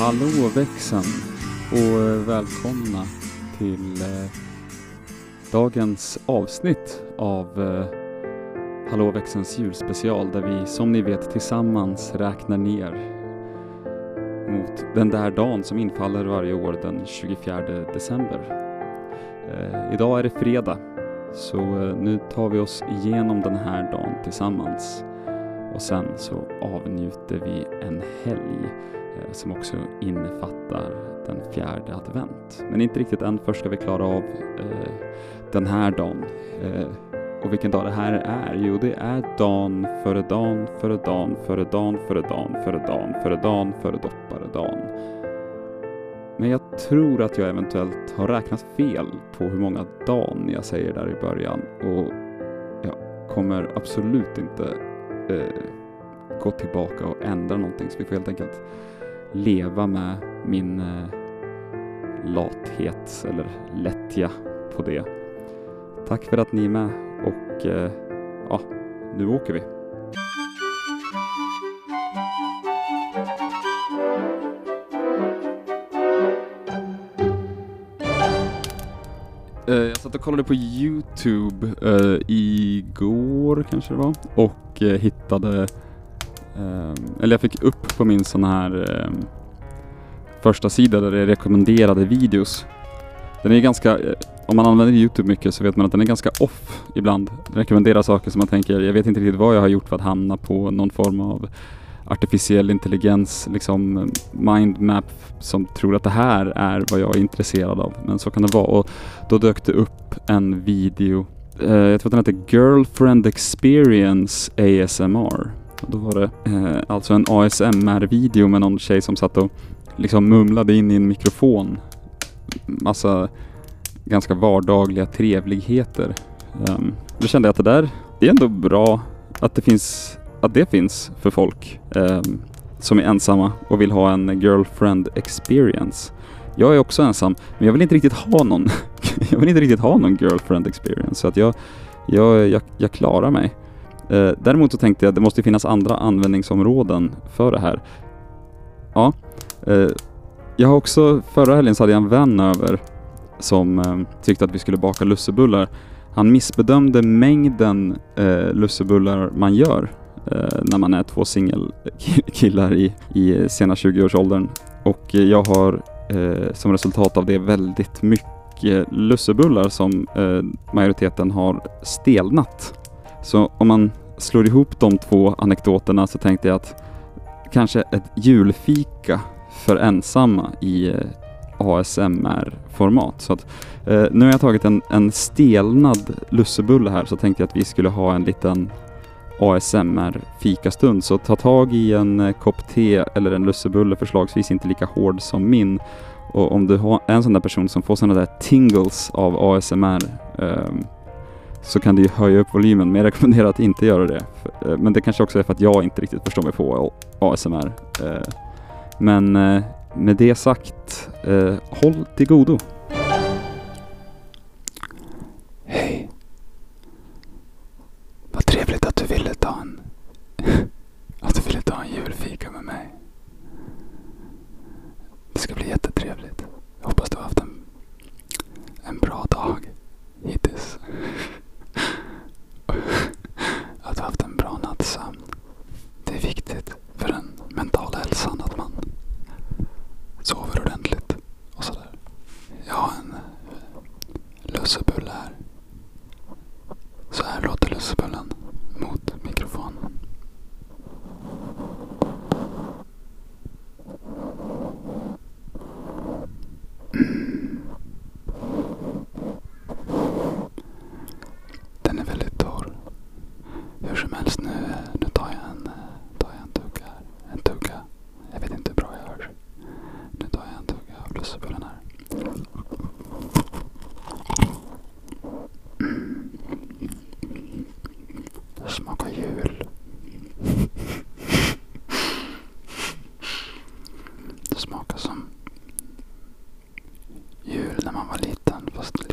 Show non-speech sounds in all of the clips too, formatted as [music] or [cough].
Hallå växeln och eh, välkomna till eh, dagens avsnitt av eh, Hallå växelns julspecial där vi som ni vet tillsammans räknar ner mot den där dagen som infaller varje år den 24 december. Eh, idag är det fredag så eh, nu tar vi oss igenom den här dagen tillsammans och sen så avnjuter vi en helg Eh, som också innefattar den fjärde advent. Men inte riktigt än, först ska vi klara av eh, den här dagen. Eh, och vilken dag det här är? Jo, det är dagen före dagen före dagen före dagen före dagen före dagen före dagen före dopparedagen. Men jag tror att jag eventuellt har räknat fel på hur många dagen jag säger där i början och jag kommer absolut inte eh, gå tillbaka och ändra någonting så vi får helt enkelt leva med min eh, lathet eller lättja på det. Tack för att ni är med och eh, ja, nu åker vi. Eh, jag satt och kollade på Youtube uh, igår kanske det var och uh, hittade, Ehm, eller jag fick upp på min sån här eh, första sida där det är rekommenderade videos. Den är ganska, eh, om man använder Youtube mycket så vet man att den är ganska off ibland. Den rekommenderar saker som man tänker, jag vet inte riktigt vad jag har gjort för att hamna på någon form av artificiell intelligens, liksom mindmap som tror att det här är vad jag är intresserad av. Men så kan det vara. Och då dök det upp en video, eh, jag tror att den heter Girlfriend Experience ASMR. Och då var det eh, alltså en ASMR-video med någon tjej som satt och liksom mumlade in i en mikrofon massa ganska vardagliga trevligheter. Um, då kände jag att det där det är ändå bra att det finns, att det finns för folk um, som är ensamma och vill ha en girlfriend experience. Jag är också ensam, men jag vill inte riktigt ha någon. [laughs] jag vill inte riktigt ha någon girlfriend experience, så att jag, jag, jag, jag klarar mig. Eh, däremot så tänkte jag att det måste finnas andra användningsområden för det här. Ja, eh, jag har också, förra helgen så hade jag en vän över som eh, tyckte att vi skulle baka lussebullar. Han missbedömde mängden eh, lussebullar man gör eh, när man är två singelkillar i, i sena 20-årsåldern. Och jag har eh, som resultat av det väldigt mycket lussebullar som majoriteten har stelnat. Så om man slår ihop de två anekdoterna så tänkte jag att kanske ett julfika för ensamma i eh, ASMR-format. Så att, eh, nu har jag tagit en, en stelnad lussebulle här så tänkte jag att vi skulle ha en liten ASMR-fikastund. Så ta tag i en eh, kopp te eller en lussebulle, förslagsvis inte lika hård som min. Och om du har en sån där person som får sådana där tingles av ASMR eh, så kan det ju höja upp volymen, men jag rekommenderar att inte göra det. Eh, men det kanske också är för att jag inte riktigt förstår mig på ASMR. Eh. Men eh, med det sagt, håll till godo. Just nu, nu tar jag en, tar jag en tugga. En tugga. Jag vet inte hur bra jag hörs. Nu tar jag en tugga av lussebullen här. Mm. Det smakar jul. Det smakar som jul när man var liten. Fast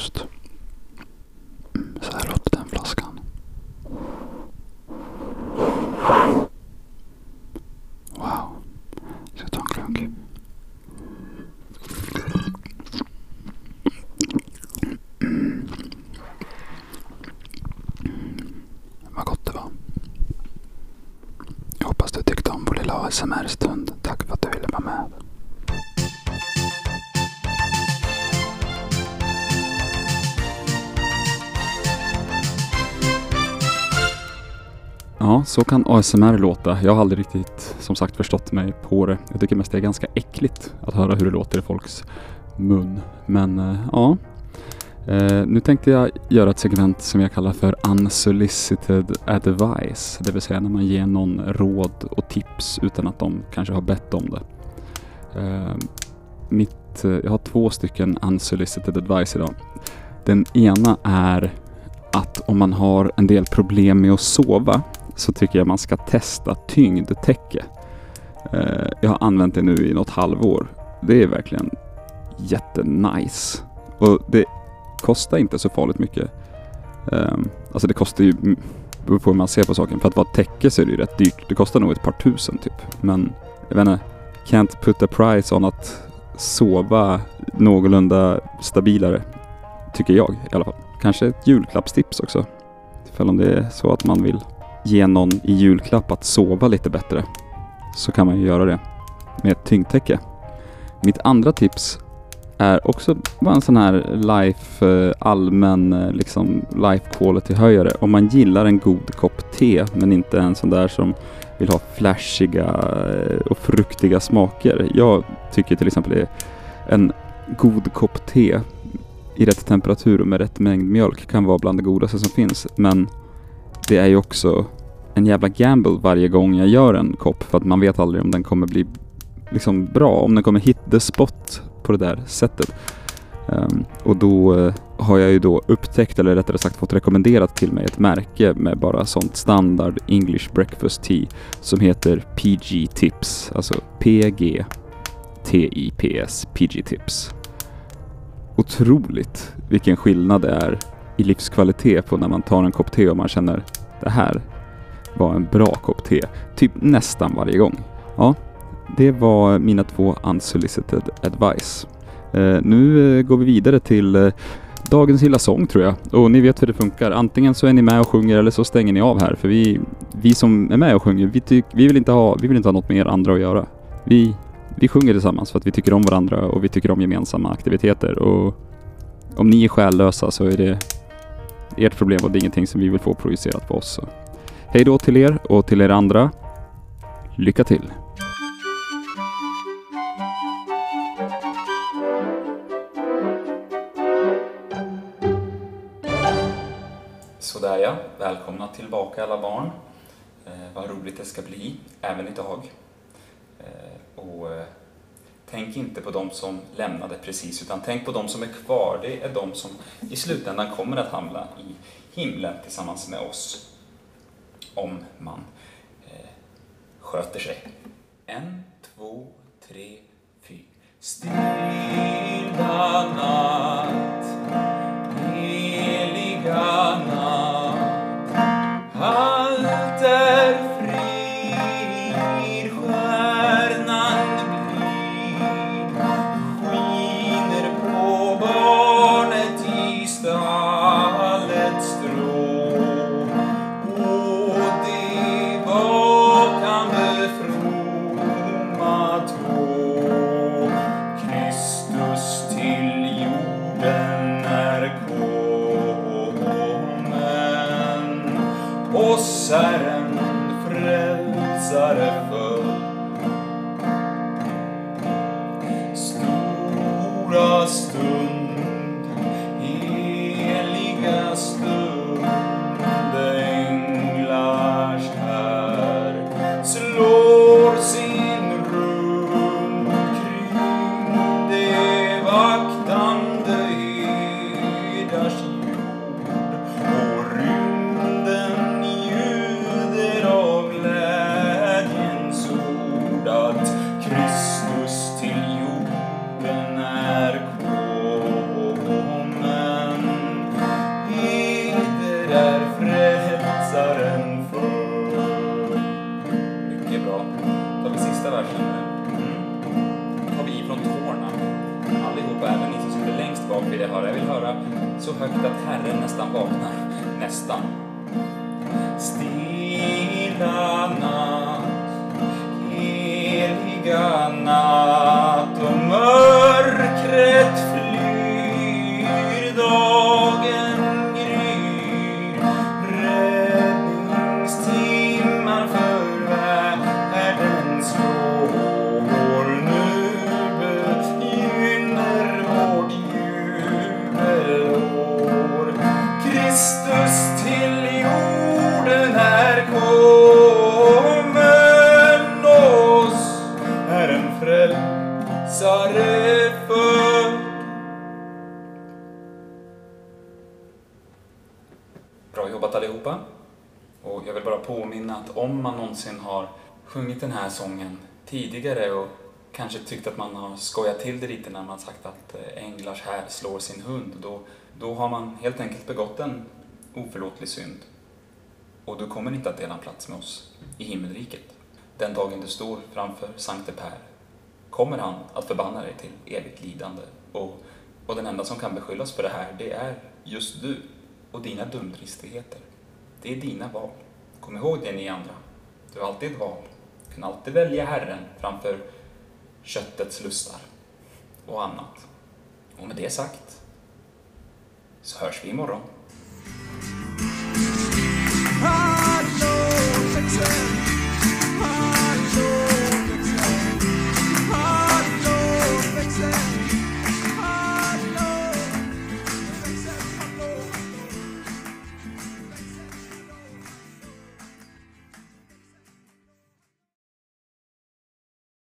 julmust. Så här låter den flaskan. Wow. Jag ska ta en klunk. Vad gott det var. Jag hoppas du tyckte om vår lilla ASMR-stund. Tack för att du ville vara med. Ja, så kan ASMR låta. Jag har aldrig riktigt, som sagt, förstått mig på det. Jag tycker mest det är ganska äckligt att höra hur det låter i folks mun. Men eh, ja, eh, nu tänkte jag göra ett segment som jag kallar för Unsolicited Advice. Det vill säga när man ger någon råd och tips utan att de kanske har bett om det. Eh, mitt, jag har två stycken Unsolicited Advice idag. Den ena är att om man har en del problem med att sova så tycker jag man ska testa tyngdtäcke. Eh, jag har använt det nu i något halvår. Det är verkligen jättenice. Och det kostar inte så farligt mycket. Ehm, alltså det kostar ju, mm, beror på hur man ser på saken. För att vara täcke så är det ju rätt dyrt. Det kostar nog ett par tusen typ. Men jag vet inte, can't put a price on att sova någorlunda stabilare. Tycker jag i alla fall. Kanske ett julklappstips också. Ifall om det är så att man vill ge någon i julklapp att sova lite bättre så kan man ju göra det med ett tyngdtäcke. Mitt andra tips är också bara en sån här life, eh, allmän eh, liksom life quality höjare. Om man gillar en god kopp te men inte en sån där som vill ha flashiga eh, och fruktiga smaker. Jag tycker till exempel det en god kopp te i rätt temperatur och med rätt mängd mjölk kan vara bland det godaste som finns. Men det är ju också en jävla gamble varje gång jag gör en kopp för att man vet aldrig om den kommer bli liksom bra, om den kommer hit the spot på det där sättet. Um, och då uh, har jag ju då upptäckt, eller rättare sagt fått rekommenderat till mig ett märke med bara sånt standard English breakfast tea som heter PG Tips, alltså PG TIPS PG Tips. Otroligt vilken skillnad det är i livskvalitet på när man tar en kopp te och man känner det här var en bra kopp te. Typ nästan varje gång. Ja, det var mina två unsolicited advice. Eh, nu eh, går vi vidare till eh, dagens lilla sång tror jag. Och ni vet hur det funkar. Antingen så är ni med och sjunger eller så stänger ni av här. För vi, vi som är med och sjunger, vi, tyck, vi, vill inte ha, vi vill inte ha något med er andra att göra. Vi, vi sjunger tillsammans för att vi tycker om varandra och vi tycker om gemensamma aktiviteter. Och om ni är själlösa så är det ert problem och det är ingenting som vi vill få projicerat på oss. Hej då till er och till er andra. Lycka till! Sådär ja, välkomna tillbaka alla barn. Eh, vad roligt det ska bli, även idag. Eh, och eh, tänk inte på de som lämnade precis, utan tänk på de som är kvar. Det är de som i slutändan kommer att hamna i himlen tillsammans med oss. Om man eh, sköter sig. En, två, tre, fyra. Stilla natt, frälsare för. Stora stund, heliga stund Änglars här slår sin rund kring det vaktande herdars det höra. Jag vill höra så högt att Herren nästan vaknar. Nästan. Stilla natt, heliga natt jobbat allihopa. Och jag vill bara påminna att om man någonsin har sjungit den här sången tidigare och kanske tyckt att man har skojat till det lite när man sagt att eh, änglars här slår sin hund, då, då har man helt enkelt begått en oförlåtlig synd. Och du kommer inte att dela en plats med oss i himmelriket. Den dagen du står framför Sankte Per kommer han att förbanna dig till evigt lidande. Och, och den enda som kan beskyllas för det här, det är just du och dina dumdristigheter. Det är dina val. Kom ihåg det ni andra. Du har alltid ett val. Du kan alltid välja Herren framför köttets lustar och annat. Och med det sagt så hörs vi imorgon.